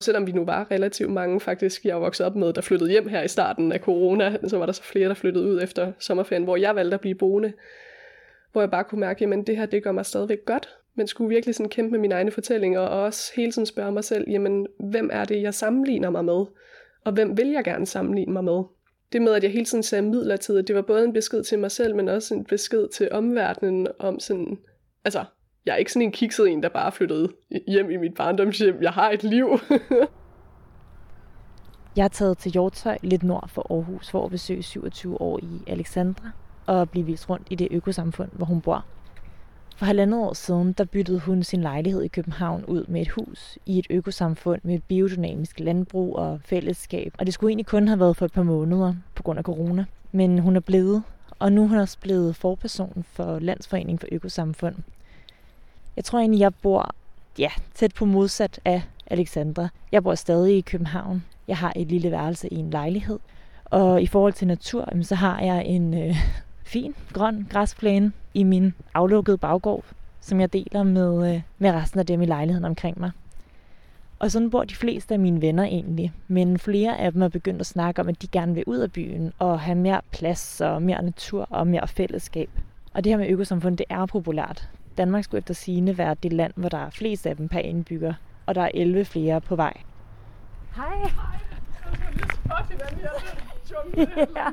Selvom vi nu var relativt mange, faktisk, jeg voksede op med, der flyttede hjem her i starten af corona, så var der så flere, der flyttede ud efter sommerferien, hvor jeg valgte at blive boende. Hvor jeg bare kunne mærke, at det her, det gør mig stadigvæk godt. Men skulle virkelig sådan kæmpe med mine egne fortællinger, og også hele tiden spørge mig selv, jamen, hvem er det, jeg sammenligner mig med? Og hvem vil jeg gerne sammenligne mig med? Det med, at jeg hele tiden sagde midlertidigt, det var både en besked til mig selv, men også en besked til omverdenen om sådan, altså, jeg er ikke sådan en kikset en, der bare flyttede hjem i mit barndomshjem. Jeg har et liv. jeg er taget til Hjortøj lidt nord for Aarhus for at besøge 27 år i Alexandra og blive vist rundt i det økosamfund, hvor hun bor. For halvandet år siden, der byttede hun sin lejlighed i København ud med et hus i et økosamfund med biodynamisk landbrug og fællesskab. Og det skulle egentlig kun have været for et par måneder på grund af corona. Men hun er blevet, og nu er hun også blevet forperson for Landsforeningen for Økosamfund. Jeg tror egentlig, jeg bor ja, tæt på modsat af Alexandra. Jeg bor stadig i København. Jeg har et lille værelse i en lejlighed. Og i forhold til natur, så har jeg en øh, fin grøn græsplæne i min aflukkede baggård, som jeg deler med, øh, med resten af dem i lejligheden omkring mig. Og sådan bor de fleste af mine venner egentlig, men flere af dem er begyndt at snakke om, at de gerne vil ud af byen og have mere plads og mere natur og mere fællesskab. Og det her med økosamfund, det er populært. Danmark skulle efter sigende være det land, hvor der er flest af dem per indbygger, og der er 11 flere på vej. Hej. Hej. ja.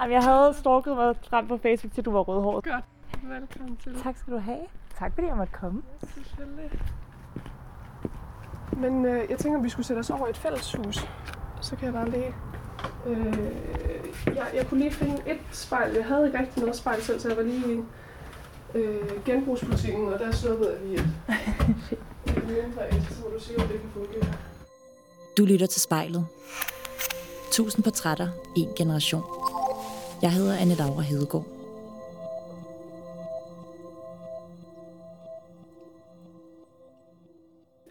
Jamen, jeg havde stalket mig frem på Facebook, til du var rødhåret. Godt. Velkommen til. Tak skal du have. Tak fordi jeg måtte komme. Selvfølgelig. Men øh, jeg tænker, at vi skulle sætte os over i et fælleshus. Så kan jeg bare lige... Øh, jeg, jeg kunne lige finde et spejl. Jeg havde ikke rigtig noget spejl selv, så jeg var lige øh, genbrugsbutikken, og der sluppede jeg lige et. mindre et, så må du sige, om det kan fungere. Du lytter til spejlet. Tusind portrætter, en generation. Jeg hedder Anne Laura Hedegaard.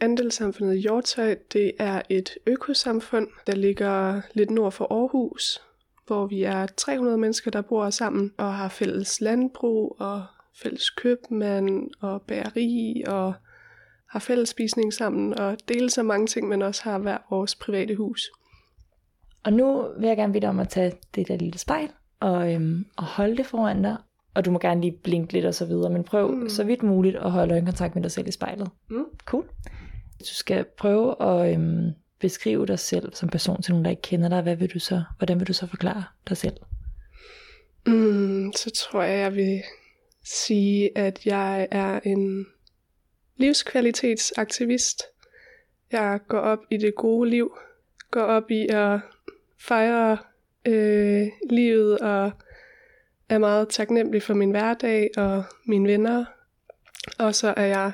Andelssamfundet Hjortøj, det er et økosamfund, der ligger lidt nord for Aarhus, hvor vi er 300 mennesker, der bor sammen og har fælles landbrug og fælles købmand og bageri og har fælles spisning sammen og deler så mange ting, men også har hver vores private hus. Og nu vil jeg gerne dig om at tage det der lille spejl og, øhm, og holde det foran dig. Og du må gerne lige blinke lidt og så videre, men prøv mm. så vidt muligt at holde øjenkontakt med dig selv i spejlet. Mm. Cool. Du skal prøve at øhm, beskrive dig selv som person til nogen, der ikke kender dig. Hvad vil du så, hvordan vil du så forklare dig selv? Mm, så tror jeg, jeg vil sige, at jeg er en livskvalitetsaktivist. Jeg går op i det gode liv, går op i at fejre øh, livet og er meget taknemmelig for min hverdag og mine venner. Og så er jeg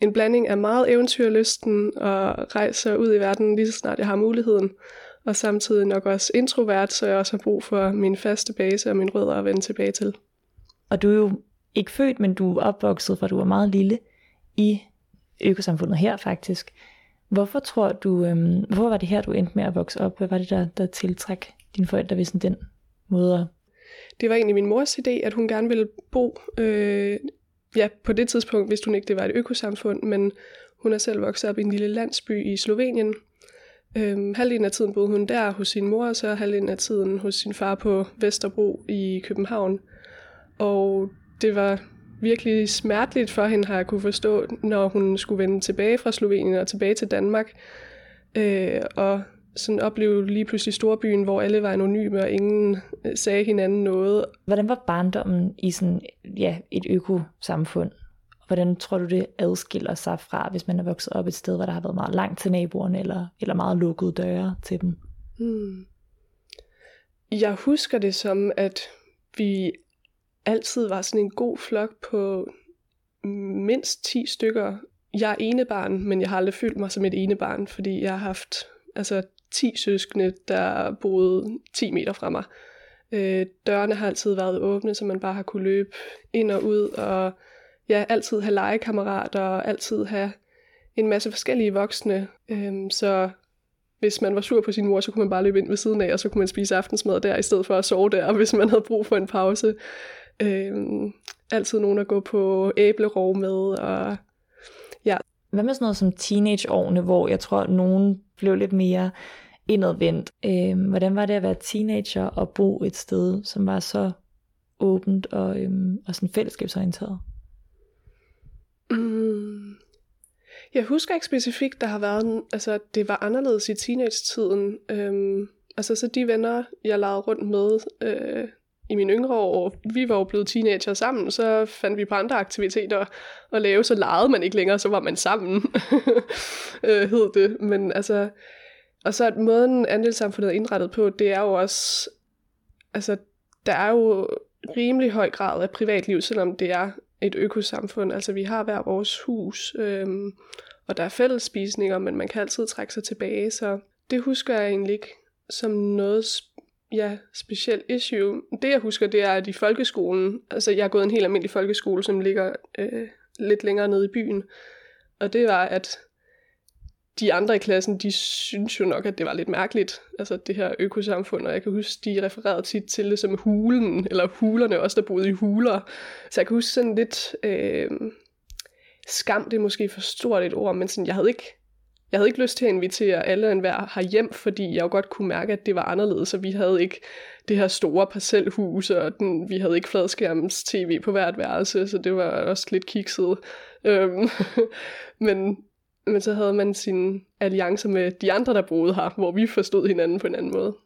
en blanding af meget eventyrlysten og rejser ud i verden lige så snart jeg har muligheden. Og samtidig nok også introvert, så jeg også har brug for min faste base og min rødder at vende tilbage til. Og du er jo ikke født, men du er opvokset fra du var meget lille i økosamfundet her faktisk. Hvorfor tror du, øhm, hvorfor var det her, du endte med at vokse op? Hvad var det, der, der tiltræk dine forældre ved sådan den måde? Det var egentlig min mors idé, at hun gerne ville bo, øh, ja, på det tidspunkt hvis hun ikke det var et økosamfund, men hun er selv vokset op i en lille landsby i Slovenien. Øhm, halvdelen af tiden boede hun der hos sin mor, og så halvdelen af tiden hos sin far på Vesterbro i København. Og det var virkelig smerteligt for hende, har jeg kunne forstå, når hun skulle vende tilbage fra Slovenien og tilbage til Danmark. Øh, og sådan opleve lige pludselig storbyen, hvor alle var anonyme, og ingen øh, sagde hinanden noget. Hvordan var barndommen i sådan, ja, et økosamfund? Hvordan tror du, det adskiller sig fra, hvis man er vokset op et sted, hvor der har været meget langt til naboerne, eller, eller meget lukkede døre til dem? Hmm. Jeg husker det som, at vi altid var sådan en god flok på mindst 10 stykker. Jeg er enebarn, men jeg har aldrig følt mig som et enebarn, fordi jeg har haft altså, 10 søskende, der boede 10 meter fra mig. Øh, dørene har altid været åbne, så man bare har kunne løbe ind og ud, og ja, altid have legekammerater, og altid have en masse forskellige voksne. Øh, så hvis man var sur på sin mor, så kunne man bare løbe ind ved siden af, og så kunne man spise aftensmad der, i stedet for at sove der, hvis man havde brug for en pause. Øh, altid nogen at gå på æblerov med, og ja, Hvad med sådan noget som teenageårene, hvor jeg tror, at nogen blev lidt mere indadvendt. Øhm, hvordan var det at være teenager og bo et sted, som var så åbent og, øhm, og sådan fællesskabsorienteret? Mm. Jeg husker ikke specifikt, der har været, altså det var anderledes i teenage-tiden. Øhm, altså så de venner, jeg lavede rundt med øh, i mine yngre år, vi var jo blevet teenager sammen, så fandt vi på andre aktiviteter at lave, så legede man ikke længere, så var man sammen, øh, hed det. Men altså, og så at måden andelssamfundet er indrettet på, det er jo også, altså der er jo rimelig høj grad af privatliv, selvom det er et økosamfund. Altså vi har hver vores hus, øhm, og der er fællesspisninger, men man kan altid trække sig tilbage, så det husker jeg egentlig ikke som noget ja, speciel issue. Det jeg husker, det er, at i folkeskolen, altså jeg har gået en helt almindelig folkeskole, som ligger øh, lidt længere nede i byen, og det var, at de andre i klassen, de synes jo nok, at det var lidt mærkeligt, altså det her økosamfund, og jeg kan huske, de refererede tit til det som hulen, eller hulerne også, der boede i huler. Så jeg kan huske sådan lidt, øh, skam, det er måske for stort et ord, men sådan, jeg havde ikke, jeg havde ikke lyst til at invitere alle en hver hjem, fordi jeg jo godt kunne mærke, at det var anderledes, så vi havde ikke det her store parcelhus, og den, vi havde ikke fladskærms tv på hvert værelse, så det var også lidt kikset. Øhm, men men så havde man sine alliancer med de andre, der boede her, hvor vi forstod hinanden på en anden måde.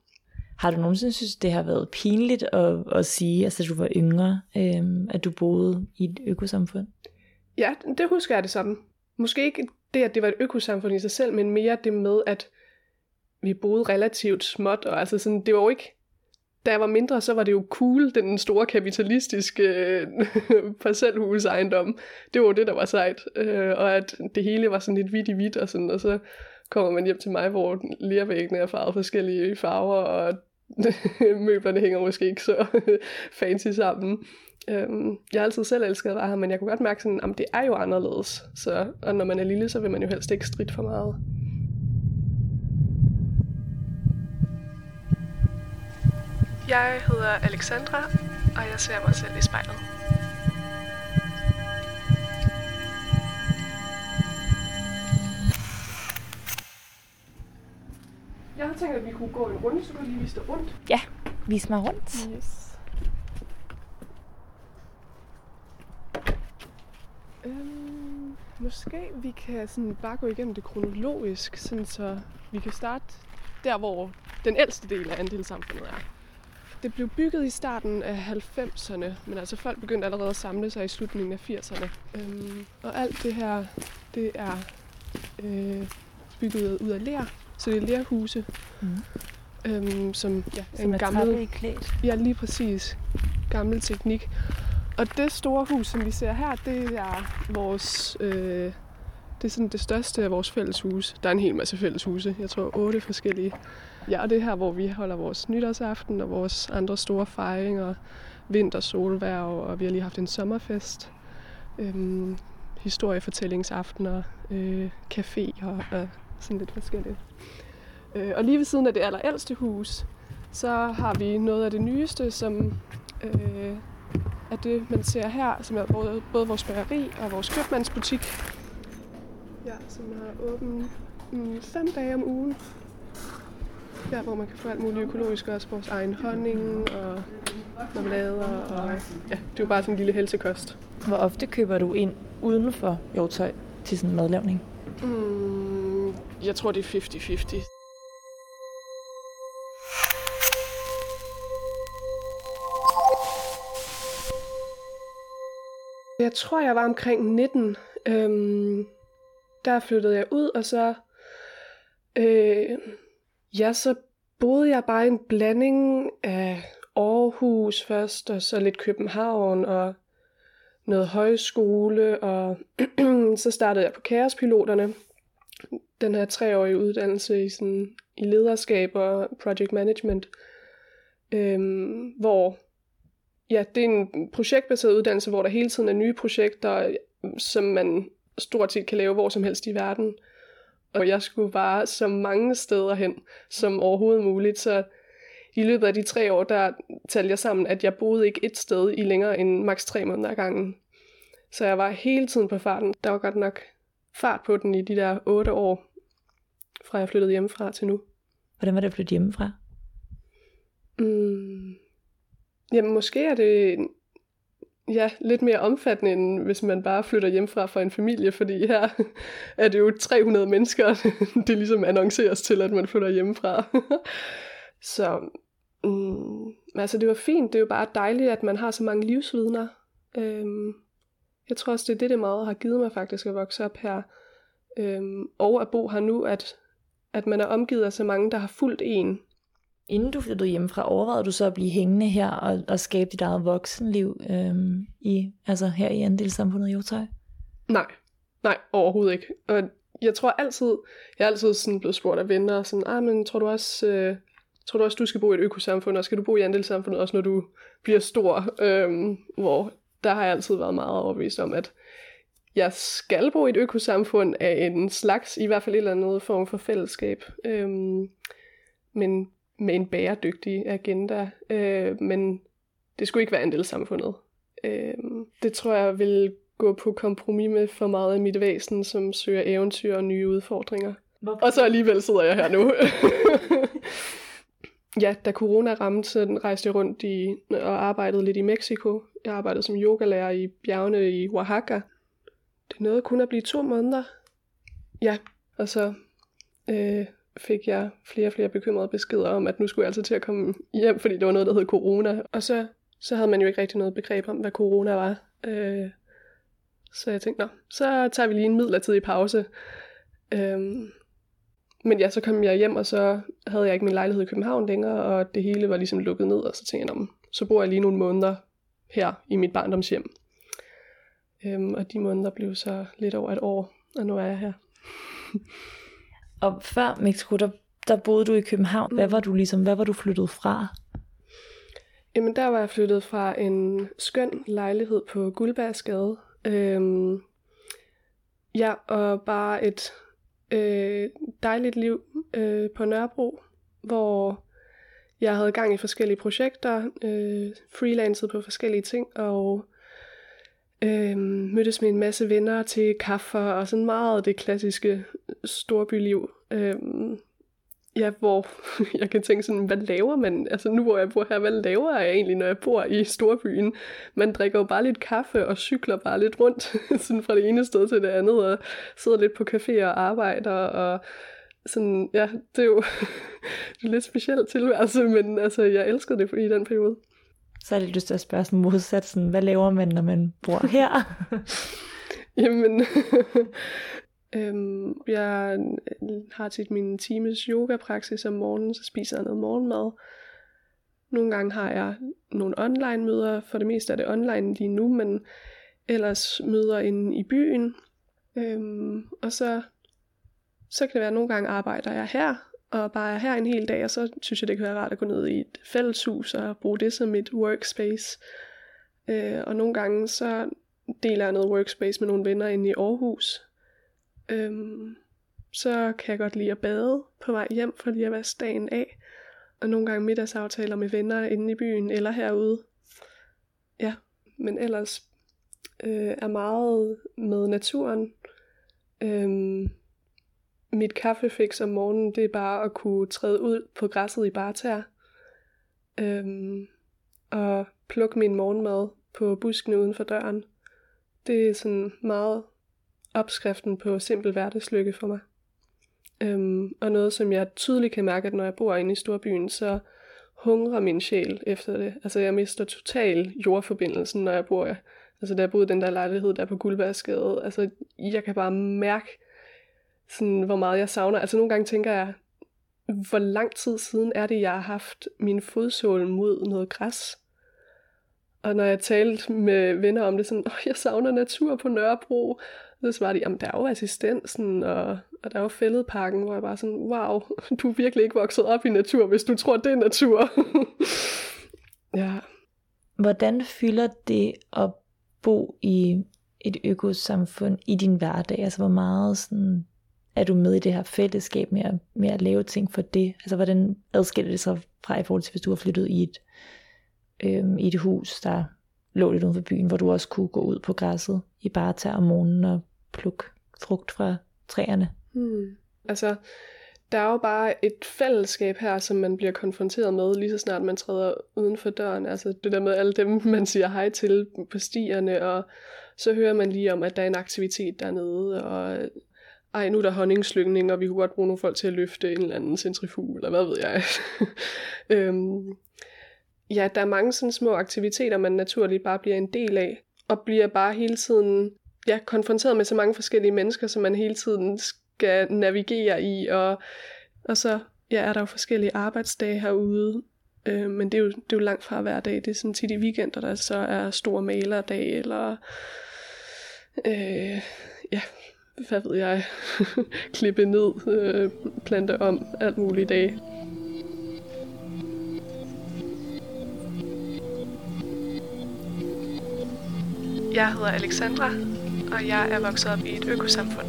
Har du nogensinde synes, det har været pinligt at, at sige, altså du var yngre, øhm, at du boede i et økosamfund? Ja, det husker jeg det samme. Måske ikke det, at det var et økosamfund i sig selv, men mere det med, at vi boede relativt småt, og altså sådan, det var jo ikke da jeg var mindre, så var det jo cool, den store kapitalistiske øh, parcelhusejendom. Det var det, der var sejt. Øh, og at det hele var sådan lidt hvidt i hvidt, og, sådan, og så kommer man hjem til mig, hvor lærvæggene er farvet forskellige farver, og møblerne hænger måske ikke så fancy sammen. Øhm, jeg har altid selv elsket at være her, men jeg kunne godt mærke sådan, at det er jo anderledes. Så, og når man er lille, så vil man jo helst ikke strid for meget. Jeg hedder Alexandra, og jeg ser mig selv i spejlet. Jeg har tænkt, at vi kunne gå en runde, så du lige vise dig rundt. Ja, vis mig rundt. Yes. Øhm, måske vi kan sådan bare gå igennem det kronologisk, sådan så vi kan starte der, hvor den ældste del af andelssamfundet er. Det blev bygget i starten af 90'erne, men altså folk begyndte allerede at samle sig i slutningen af 80'erne. Øhm, og alt det her, det er øh, bygget ud af ler, så det er lerhuse. Mm. Øhm, som ja, som en er gammel, klædt. Ja, lige præcis. Gammel teknik. Og det store hus, som vi ser her, det er vores... Øh, det er sådan det største af vores fælleshuse. Der er en hel masse fælleshuse. Jeg tror otte forskellige. Ja, og det er her, hvor vi holder vores nytårsaften og vores andre store fejringer. Vinter, solværv, og vi har lige haft en sommerfest. Øhm, historiefortællingsaftener, øh, café og, og sådan lidt forskelligt. Øh, og lige ved siden af det allerældste hus, så har vi noget af det nyeste, som øh, er det, man ser her, som er både, både vores bageri og vores købmandsbutik. Ja, som har åben mm, fem dage om ugen. Der, hvor man kan få alt muligt økologisk, også vores egen honning og marmelader. Og, ja, det er jo bare sådan en lille helsekost. Hvor ofte køber du ind uden for jordtøj til sådan en madlavning? Mm, jeg tror, det er 50-50. Jeg tror, jeg var omkring 19. Øhm, der flyttede jeg ud, og så øh, Ja, så boede jeg bare en blanding af Aarhus først, og så lidt København, og noget højskole, og så startede jeg på Kaospiloterne, den her treårige uddannelse i, sådan, i lederskab og project management, øhm, hvor ja, det er en projektbaseret uddannelse, hvor der hele tiden er nye projekter, som man stort set kan lave hvor som helst i verden og jeg skulle bare så mange steder hen som overhovedet muligt. Så i løbet af de tre år, der talte jeg sammen, at jeg boede ikke et sted i længere end maks tre måneder ad gangen. Så jeg var hele tiden på farten. Der var godt nok fart på den i de der otte år, fra jeg flyttede hjemmefra til nu. Hvordan var det at flytte hjemmefra? Mm. Jamen, måske er det ja, lidt mere omfattende, end hvis man bare flytter hjemmefra fra en familie, fordi her er det jo 300 mennesker, det ligesom annonceres til, at man flytter hjemmefra. Så mm, altså det var fint, det er jo bare dejligt, at man har så mange livsvidner. Øhm, jeg tror også, det er det, det meget har givet mig faktisk at vokse op her. Øhm, og at bo her nu, at, at man er omgivet af så mange, der har fulgt en. Inden du flyttede hjemmefra, overvejede du så at blive hængende her og, og skabe dit eget voksenliv øhm, i, altså her i andelssamfundet i Jotøj? Nej, nej, overhovedet ikke. Og jeg tror altid, jeg er altid sådan blevet spurgt af venner, sådan, ah, men tror du også, øh, tror du også, du skal bo i et økosamfund, og skal du bo i andelssamfundet også, når du bliver stor? Øhm, hvor der har jeg altid været meget overbevist om, at jeg skal bo i et økosamfund af en slags, i hvert fald et eller andet form for fællesskab. Øhm, men med en bæredygtig agenda. Øh, men det skulle ikke være andelssamfundet. Øh, det tror jeg vil gå på kompromis med for meget af mit væsen, som søger eventyr og nye udfordringer. Hvorfor? Og så alligevel sidder jeg her nu. ja, da corona ramte, så rejste jeg rundt i, og arbejdede lidt i Mexico. Jeg arbejdede som yogalærer i bjergene i Oaxaca. Det nåede kun at blive to måneder. Ja, og så øh, fik jeg flere og flere bekymrede beskeder om, at nu skulle jeg altså til at komme hjem, fordi det var noget, der hed corona. Og så, så havde man jo ikke rigtig noget begreb om, hvad corona var. Øh, så jeg tænkte, nå, så tager vi lige en midlertidig pause. Øhm, men ja, så kom jeg hjem, og så havde jeg ikke min lejlighed i København længere, og det hele var ligesom lukket ned, og så tænkte jeg, så bor jeg lige nogle måneder her i mit barndomshjem. Øhm, og de måneder blev så lidt over et år, og nu er jeg her. og før Mexico, der, der boede du i København. Mm. Hvad var du ligesom, hvad var du flyttet fra? Jamen der var jeg flyttet fra en skøn lejlighed på Guldbergsgade. Øhm, ja, og bare et øh, dejligt liv øh, på Nørrebro, hvor jeg havde gang i forskellige projekter, øh, freelancet på forskellige ting, og Øhm, mødtes med en masse venner til kaffe og sådan meget det klassiske storbyliv. Øhm, ja, hvor jeg kan tænke sådan, hvad laver man? Altså nu hvor jeg bor her, hvad laver jeg egentlig, når jeg bor i storbyen? Man drikker jo bare lidt kaffe og cykler bare lidt rundt, sådan fra det ene sted til det andet, og sidder lidt på café og arbejder, og sådan, ja, det er jo det er lidt specielt tilværelse, men altså, jeg elskede det i den periode. Så er det lyst til at spørge sådan modsat, sådan, hvad laver man, når man bor her? Jamen, Øhm, jeg har tit min times yoga-praksis om morgenen, så spiser jeg noget morgenmad. Nogle gange har jeg nogle online møder, for det meste er det online lige nu, men ellers møder inde i byen. Øhm, og så, så kan det være, at nogle gange arbejder jeg her, og bare er her en hel dag, og så synes jeg, det kan være rart at gå ned i et fælleshus og bruge det som et workspace. Øh, og nogle gange så deler jeg noget workspace med nogle venner inde i Aarhus, Øhm, så kan jeg godt lide at bade på vej hjem for lige at vaske dagen af. Og nogle gange middagsaftaler med venner inde i byen eller herude. Ja, men ellers øh, er meget med naturen. Øhm, mit kaffefix om morgenen, det er bare at kunne træde ud på græsset i barter. Øhm, og plukke min morgenmad på busken uden for døren. Det er sådan meget opskriften på simpel hverdagslykke for mig. Øhm, og noget, som jeg tydeligt kan mærke, at når jeg bor inde i storbyen, så hungrer min sjæl efter det. Altså jeg mister total jordforbindelsen, når jeg bor Altså da jeg boede i den der lejlighed der på Guldbergsgade, altså jeg kan bare mærke, sådan, hvor meget jeg savner. Altså nogle gange tænker jeg, hvor lang tid siden er det, jeg har haft min fodsål mod noget græs? Og når jeg talte med venner om det, sådan, åh, jeg savner natur på Nørrebro, så svarede de, jamen der er jo assistensen, og, og der er jo fældeparken, hvor jeg bare sådan, wow, du er virkelig ikke vokset op i natur, hvis du tror, det er natur. ja. Hvordan fylder det at bo i et økosamfund i din hverdag? Altså hvor meget sådan, er du med i det her fællesskab med at, med at lave ting for det? Altså hvordan adskiller det sig fra i forhold til, hvis du har flyttet i et, øhm, i et hus, der lå lidt uden for byen, hvor du også kunne gå ud på græsset i bare om morgenen og plukke frugt fra træerne. Hmm. Altså, der er jo bare et fællesskab her, som man bliver konfronteret med, lige så snart man træder uden for døren. Altså det der med alle dem, man siger hej til på stierne, og så hører man lige om, at der er en aktivitet dernede, og ej, nu er der honningslyngning, og vi kunne godt bruge nogle folk til at løfte en eller anden centrifug, eller hvad ved jeg. øhm, ja, der er mange sådan små aktiviteter, man naturligt bare bliver en del af, og bliver bare hele tiden ja, konfronteret med så mange forskellige mennesker, som man hele tiden skal navigere i, og, og så ja, er der jo forskellige arbejdsdage herude, øh, men det er, jo, det er jo langt fra hver dag. Det er sådan tit i weekender, der så er stor malerdag, eller øh, ja, hvad ved jeg, klippe ned, øh, plante om, alt muligt i dag. Jeg hedder Alexandra, og jeg er vokset op i et økosamfund.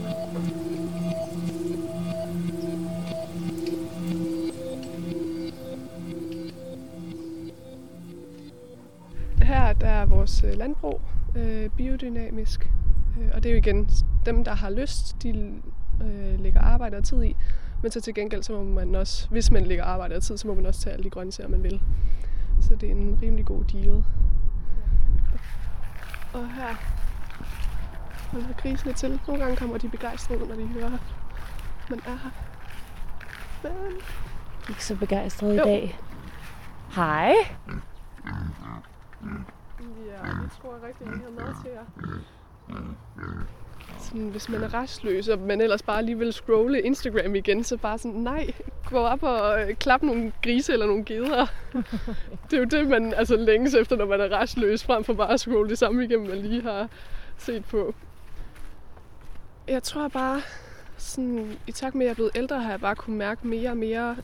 Her der er vores øh, landbrug øh, biodynamisk, øh, og det er jo igen dem, der har lyst, de øh, lægger arbejde og tid i, men så til gengæld, så må man også, hvis man lægger arbejde og tid, så må man også tage alle de grøntsager, man vil. Så det er en rimelig god deal. Og her holder grisene til. Nogle gange kommer de begejstrede, når de hører, man er her. Men... Ikke så begejstret i dag. Hej. Ja, det tror jeg rigtig, at har mad til jer. Sådan, hvis man er restløs, og man ellers bare lige vil scrolle Instagram igen, så bare sådan, nej, gå op og øh, klap nogle grise eller nogle geder. det er jo det, man altså længes efter, når man er restløs, frem for bare at scrolle det samme igennem, man lige har set på. Jeg tror bare, sådan, i takt med, at jeg er blevet ældre, har jeg bare kunne mærke mere og mere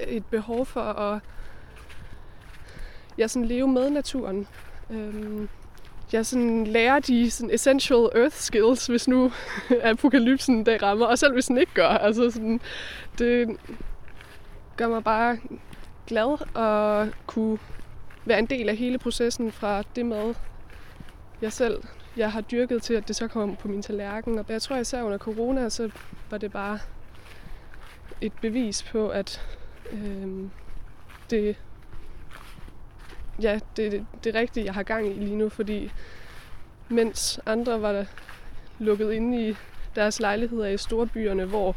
et behov for at ja, sådan leve med naturen. Øhm, jeg sådan lærer de sådan essential earth skills, hvis nu apokalypsen der rammer, og selv hvis den ikke gør. Altså sådan, det gør mig bare glad at kunne være en del af hele processen fra det mad, jeg selv jeg har dyrket til, at det så kommer på min tallerken. Og jeg tror især under corona, så var det bare et bevis på, at øh, det ja, det, det, det rigtige, jeg har gang i lige nu, fordi mens andre var der lukket inde i deres lejligheder i storbyerne, hvor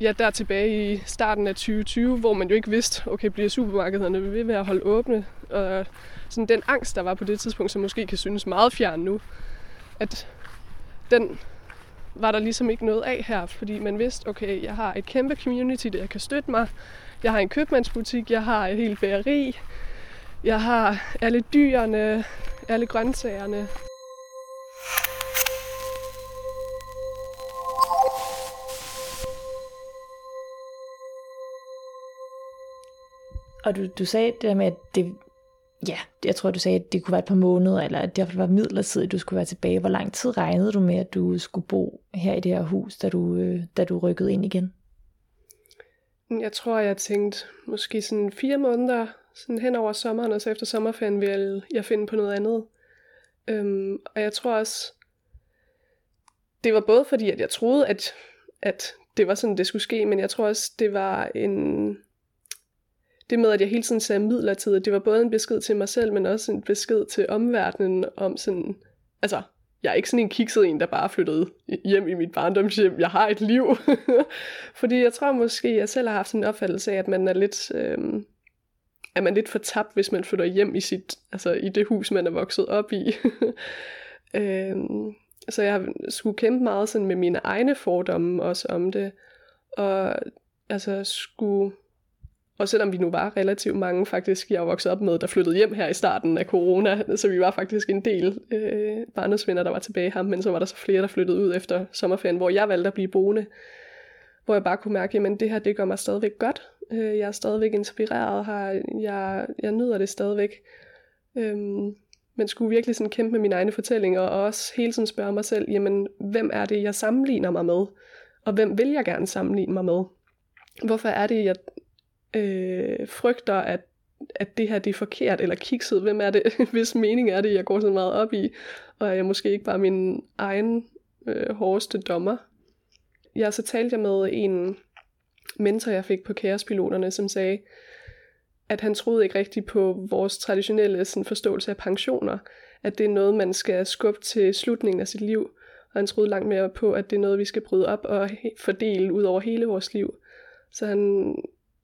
ja, der tilbage i starten af 2020, hvor man jo ikke vidste, okay, bliver supermarkederne ved med at holde åbne? Og sådan den angst, der var på det tidspunkt, som måske kan synes meget fjern nu, at den var der ligesom ikke noget af her, fordi man vidste, okay, jeg har et kæmpe community, der kan støtte mig. Jeg har en købmandsbutik, jeg har et helt bageri, jeg har alle dyrene, alle grøntsagerne. Og du, du sagde det der med, at det, ja, jeg tror, du sagde, at det kunne være et par måneder, eller at det var midlertidigt, du skulle være tilbage. Hvor lang tid regnede du med, at du skulle bo her i det her hus, da du, øh, da du rykkede ind igen? Jeg tror, jeg tænkte måske sådan fire måneder, sådan hen over sommeren, og så efter sommerferien vil jeg finde på noget andet. Øhm, og jeg tror også, det var både fordi, at jeg troede, at, at det var sådan, det skulle ske, men jeg tror også, det var en... Det med, at jeg hele tiden sagde midlertidigt, det var både en besked til mig selv, men også en besked til omverdenen om sådan, altså, jeg er ikke sådan en kikset en, der bare flyttede hjem i mit barndomshjem. Jeg har et liv. Fordi jeg tror måske, jeg selv har haft en opfattelse af, at man er lidt, øhm, er man lidt for tabt, hvis man flytter hjem i, sit, altså i det hus, man er vokset op i. øhm, så jeg skulle kæmpe meget sådan med mine egne fordomme også om det. Og altså skulle... Og selvom vi nu var relativt mange faktisk, jeg er vokset op med, der flyttede hjem her i starten af corona, så vi var faktisk en del øh, barndomsvenner, der var tilbage her, men så var der så flere, der flyttede ud efter sommerferien, hvor jeg valgte at blive boende. Hvor jeg bare kunne mærke, at det her, det gør mig stadigvæk godt. Øh, jeg er stadigvæk inspireret her. Jeg, jeg nyder det stadigvæk. Øhm, men skulle virkelig sådan kæmpe med mine egne fortællinger, og også hele tiden spørge mig selv, jamen, hvem er det, jeg sammenligner mig med? Og hvem vil jeg gerne sammenligne mig med? Hvorfor er det, jeg øh, frygter, at, at det her det er forkert eller kikset? Hvem er det, hvis mening er det, jeg går så meget op i? Og er jeg måske ikke bare min egen øh, hårdeste dommer. Ja, så talte jeg med en mentor, jeg fik på kaospiloterne, som sagde, at han troede ikke rigtigt på vores traditionelle sådan, forståelse af pensioner, at det er noget, man skal skubbe til slutningen af sit liv, og han troede langt mere på, at det er noget, vi skal bryde op og fordele ud over hele vores liv. Så han,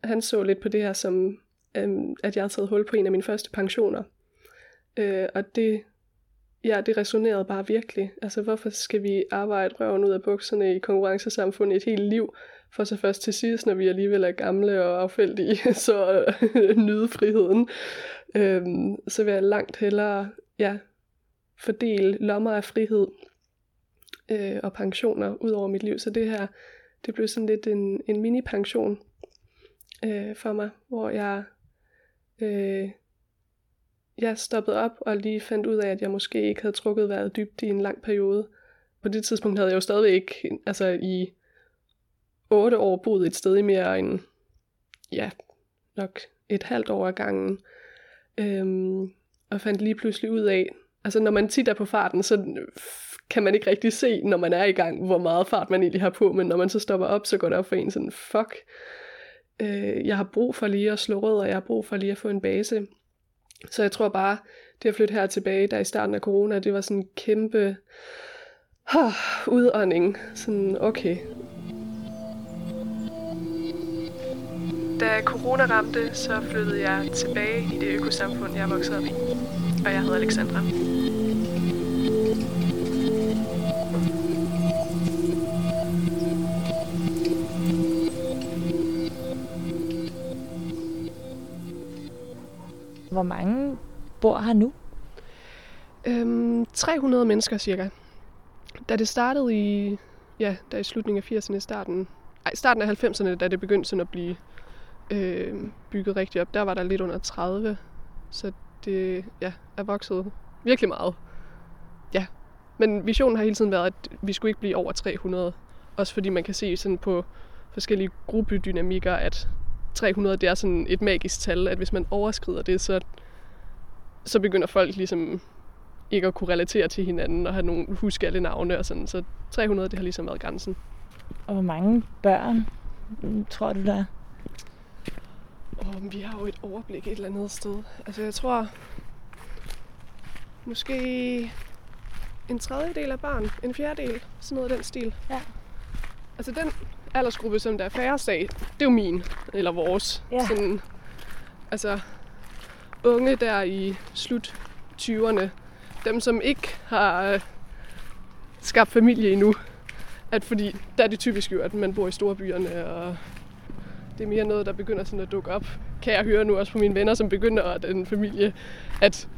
han så lidt på det her som, øhm, at jeg havde taget hul på en af mine første pensioner. Øh, og det, ja, det resonerede bare virkelig. Altså, hvorfor skal vi arbejde røven ud af bukserne i konkurrencesamfundet et helt liv, for så først til sidst, når vi alligevel er gamle og affældige, så øh, nyde friheden. Øhm, så vil jeg langt hellere ja, fordele lommer af frihed øh, og pensioner ud over mit liv. Så det her, det blev sådan lidt en, en mini-pension øh, for mig, hvor jeg, øh, jeg stoppede op og lige fandt ud af, at jeg måske ikke havde trukket vejret dybt i en lang periode. På det tidspunkt havde jeg jo stadigvæk altså i otte år boet et sted i mere end, ja, nok et halvt år ad gangen. Øhm, og fandt lige pludselig ud af, altså når man tit er på farten, så kan man ikke rigtig se, når man er i gang, hvor meget fart man egentlig har på, men når man så stopper op, så går det op for en sådan, fuck, øh, jeg har brug for lige at slå rød, og jeg har brug for lige at få en base. Så jeg tror bare, det at flytte her tilbage, der i starten af corona, det var sådan en kæmpe huh, udånding. Sådan, okay, Da corona ramte, så flyttede jeg tilbage i det økosamfund, jeg voksede op i. Og jeg hedder Alexandra. Hvor mange bor her nu? Øhm, 300 mennesker cirka. Da det startede i, ja, da i slutningen af 80'erne, starten, ej, starten af 90'erne, da det begyndte sådan at blive øh, bygget rigtig op, der var der lidt under 30. Så det ja, er vokset virkelig meget. Ja, men visionen har hele tiden været, at vi skulle ikke blive over 300. Også fordi man kan se sådan på forskellige gruppedynamikker, at 300 det er sådan et magisk tal, at hvis man overskrider det, så, så begynder folk ligesom ikke at kunne relatere til hinanden og have nogen huske alle navne og sådan. Så 300 det har ligesom været grænsen. Og hvor mange børn tror du der? Oh, vi har jo et overblik et eller andet sted. Altså jeg tror, måske en tredjedel af barn, en fjerdedel, sådan noget af den stil. Ja. Altså den aldersgruppe, som der er færrest af, det er jo min, eller vores. Ja. Sådan, altså unge der i slut 20'erne, dem som ikke har øh, skabt familie endnu, at fordi der er det typisk jo, at man bor i storbyerne og det er mere noget, der begynder sådan at dukke op. Kan jeg høre nu også på mine venner, som begynder at den familie, at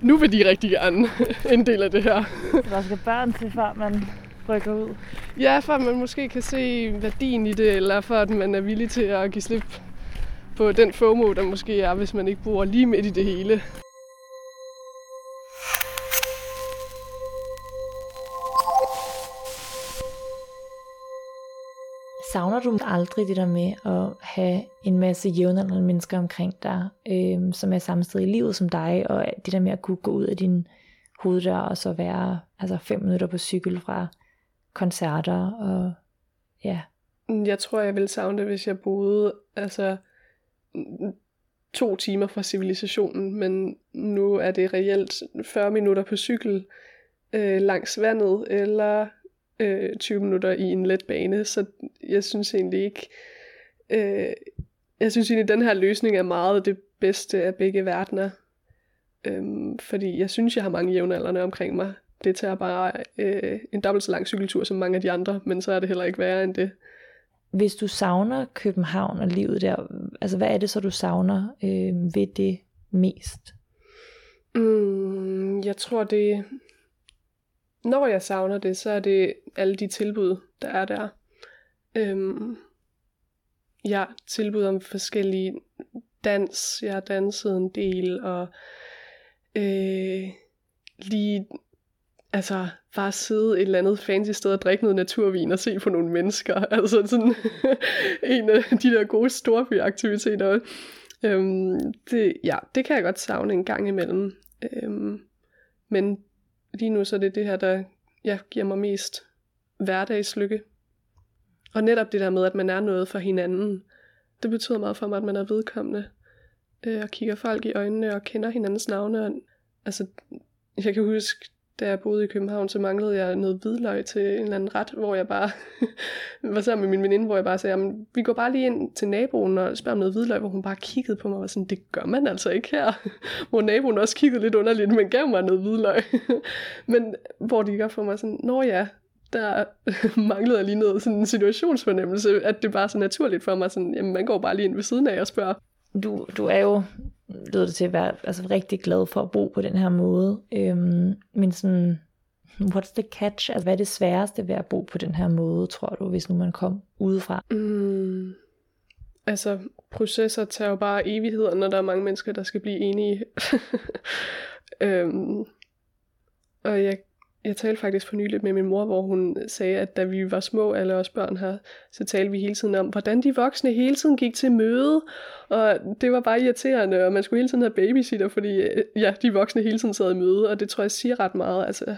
nu vil de rigtig gerne en del af det her. Der skal børn til, før man rykker ud. Ja, for at man måske kan se værdien i det, eller for at man er villig til at give slip på den FOMO, der måske er, hvis man ikke bor lige midt i det hele. Savner du aldrig det der med at have en masse jævnaldrende mennesker omkring dig, øh, som er samme sted i livet som dig, og det der med at kunne gå ud af din hoveddør og så være altså fem minutter på cykel fra koncerter og ja. Jeg tror, jeg ville savne det, hvis jeg boede altså to timer fra civilisationen, men nu er det reelt 40 minutter på cykel øh, langs vandet, eller øh, 20 minutter i en let bane, så jeg synes egentlig ikke, øh, jeg synes egentlig, at den her løsning er meget det bedste af begge verdener. Øhm, fordi jeg synes, jeg har mange jævnaldrende omkring mig. Det tager bare øh, en dobbelt så lang cykeltur som mange af de andre, men så er det heller ikke værre end det. Hvis du savner København og livet der, altså hvad er det så, du savner øh, ved det mest? Mm, jeg tror, det, når jeg savner det, så er det alle de tilbud, der er der. Øhm, ja, tilbud om forskellige dans. Jeg har danset en del, og øh, lige altså bare sidde et eller andet fancy sted og drikke noget naturvin og se på nogle mennesker. Altså sådan en af de der gode storbyaktiviteter. Øhm, det, ja, det kan jeg godt savne en gang imellem. Øhm, men lige nu så er det det her, der ja, giver mig mest hverdagslykke. Og netop det der med, at man er noget for hinanden, det betyder meget for mig, at man er vedkommende, øh, og kigger folk i øjnene, og kender hinandens navne. Og, altså, jeg kan huske, da jeg boede i København, så manglede jeg noget hvidløg til en eller anden ret, hvor jeg bare var sammen med min veninde, hvor jeg bare sagde, jamen, vi går bare lige ind til naboen og spørger om noget hvidløg, hvor hun bare kiggede på mig og var sådan, det gør man altså ikke her. hvor naboen også kiggede lidt underligt, men gav mig noget hvidløg. men hvor de gør for mig sådan, nå ja, der manglede jeg lige noget sådan en situationsfornemmelse, at det bare er så naturligt for mig, sådan, jamen man går bare lige ind ved siden af og spørger. Du, du er jo, lyder det til at være altså, rigtig glad for at bo på den her måde, øhm, men sådan, what's the catch? Altså, hvad er det sværeste ved at bo på den her måde, tror du, hvis nu man kom udefra? Mm, altså, processer tager jo bare evigheder, når der er mange mennesker, der skal blive enige. øhm, og jeg jeg talte faktisk for nylig med min mor, hvor hun sagde, at da vi var små, alle os børn her, så talte vi hele tiden om, hvordan de voksne hele tiden gik til møde, og det var bare irriterende, og man skulle hele tiden have babysitter, fordi øh, ja, de voksne hele tiden sad i møde, og det tror jeg siger ret meget. Altså,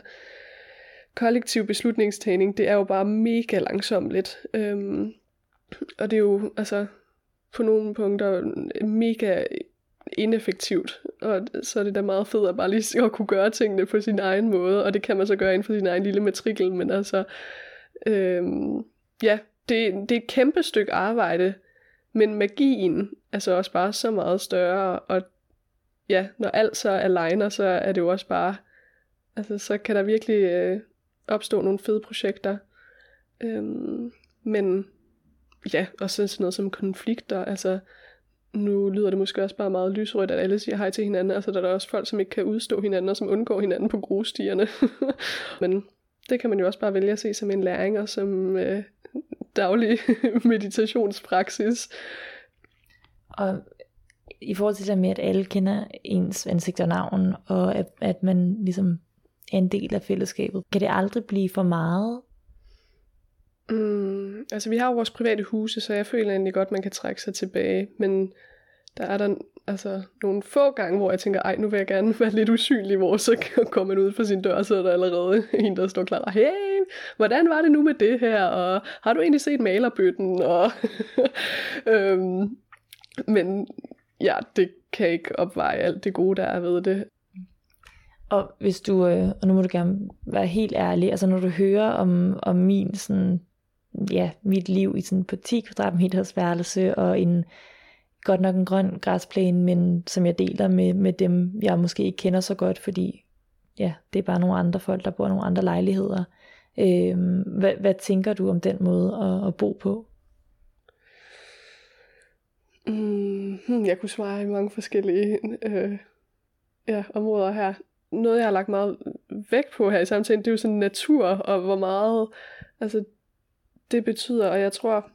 kollektiv beslutningstagning, det er jo bare mega langsomt lidt. Øhm, og det er jo altså på nogle punkter mega ineffektivt, og så er det da meget fedt at bare lige at kunne gøre tingene på sin egen måde, og det kan man så gøre inden for sin egen lille matrikel, men altså, øhm, ja, det, det er et kæmpe stykke arbejde, men magien er så også bare så meget større, og ja, når alt så aligner, så er det jo også bare, altså så kan der virkelig øh, opstå nogle fede projekter, øhm, men ja, og så sådan noget som konflikter, altså nu lyder det måske også bare meget lysrødt, at alle siger hej til hinanden, altså der er der også folk, som ikke kan udstå hinanden, og som undgår hinanden på grusstierne. Men det kan man jo også bare vælge at se som en læring, og som øh, daglig meditationspraksis. Og i forhold til det med, at alle kender ens ansigt og navn, og at, at man ligesom er en del af fællesskabet, kan det aldrig blive for meget? Mm, altså vi har jo vores private huse, så jeg føler egentlig godt, man kan trække sig tilbage, men der er der altså nogle få gange, hvor jeg tænker, ej, nu vil jeg gerne være lidt usynlig, hvor så kommer man ud fra sin dør, så er der allerede en, der står klar, og, hey, hvordan var det nu med det her, og har du egentlig set malerbøtten, og øhm, men ja, det kan ikke opveje alt det gode, der er ved det. Og hvis du, øh, og nu må du gerne være helt ærlig, altså når du hører om, om min sådan, ja, mit liv i sådan på 10 kvadratmeters værelse, og en godt nok en grøn græsplæne, men som jeg deler med, med dem, jeg måske ikke kender så godt, fordi ja, det er bare nogle andre folk, der bor i nogle andre lejligheder. Øh, hvad, hvad tænker du om den måde at, at bo på? Mm, jeg kunne svare i mange forskellige øh, ja, områder her. Noget, jeg har lagt meget vægt på her i samtalen, det er jo sådan natur, og hvor meget altså, det betyder, og jeg tror,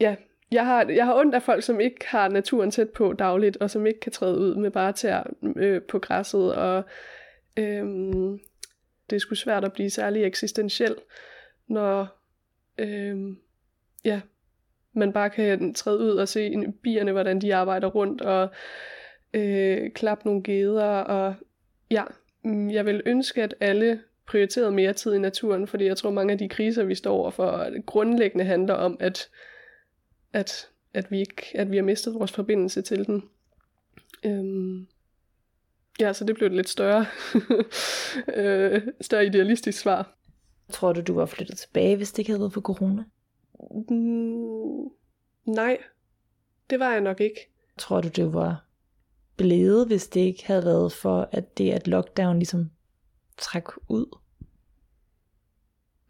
ja, jeg har, jeg har ondt af folk, som ikke har naturen tæt på dagligt, og som ikke kan træde ud med bare tæer øh, på græsset, og øh, det er sgu svært at blive særlig eksistentiel, når øh, ja, man bare kan træde ud og se bierne, hvordan de arbejder rundt, og øh, klappe nogle geder, og ja, mm, jeg vil ønske, at alle prioriterede mere tid i naturen, fordi jeg tror, mange af de kriser, vi står overfor, grundlæggende handler om, at at, at, vi ikke, at vi har mistet vores forbindelse til den. Øhm, ja, så det blev et lidt større, øh, større idealistisk svar. Tror du, du var flyttet tilbage, hvis det ikke havde været for corona? Mm, nej, det var jeg nok ikke. Tror du, det var blevet, hvis det ikke havde været for, at det at lockdown ligesom træk ud?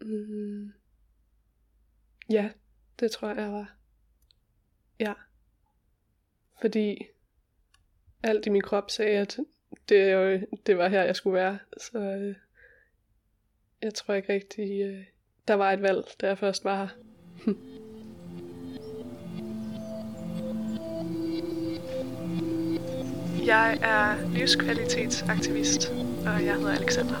Mm, ja, det tror jeg, jeg var. Ja. Fordi alt i min krop sagde, at det, jo, det var her, jeg skulle være. Så øh, jeg tror ikke rigtig, øh, der var et valg, da jeg først var her. jeg er livskvalitetsaktivist, og jeg hedder Alexandra.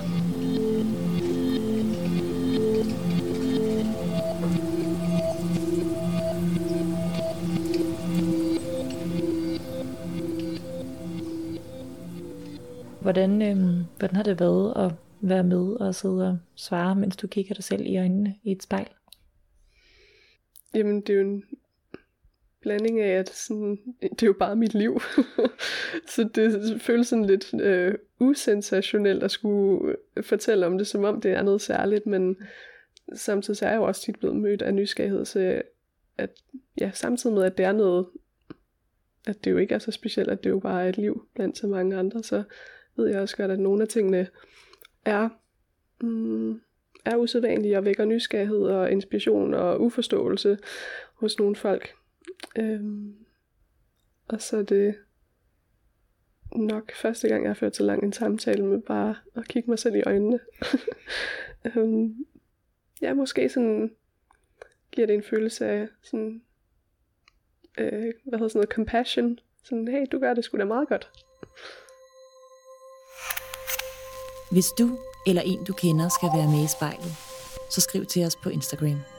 Hvordan, øh, hvordan har det været at være med og sidde og svare, mens du kigger dig selv i øjnene i et spejl? Jamen, det er jo en blanding af, at sådan, det er jo bare mit liv. så det føles sådan lidt øh, usensationelt at skulle fortælle om det, som om det er noget særligt, men samtidig så er jeg jo også tit blevet mødt af nysgerrighed, så at, ja, samtidig med, at det er noget, at det jo ikke er så specielt, at det jo bare er et liv blandt så mange andre, så ved jeg også godt, at nogle af tingene er, mm, er usædvanlige og vækker nysgerrighed og inspiration og uforståelse hos nogle folk. Øhm, og så er det nok første gang, jeg har ført så lang en samtale med bare at kigge mig selv i øjnene. øhm, ja, måske sådan giver det en følelse af sådan, øh, hvad hedder sådan noget, compassion. Sådan, hey, du gør det sgu da meget godt. Hvis du eller en du kender skal være med i spejlet, så skriv til os på Instagram.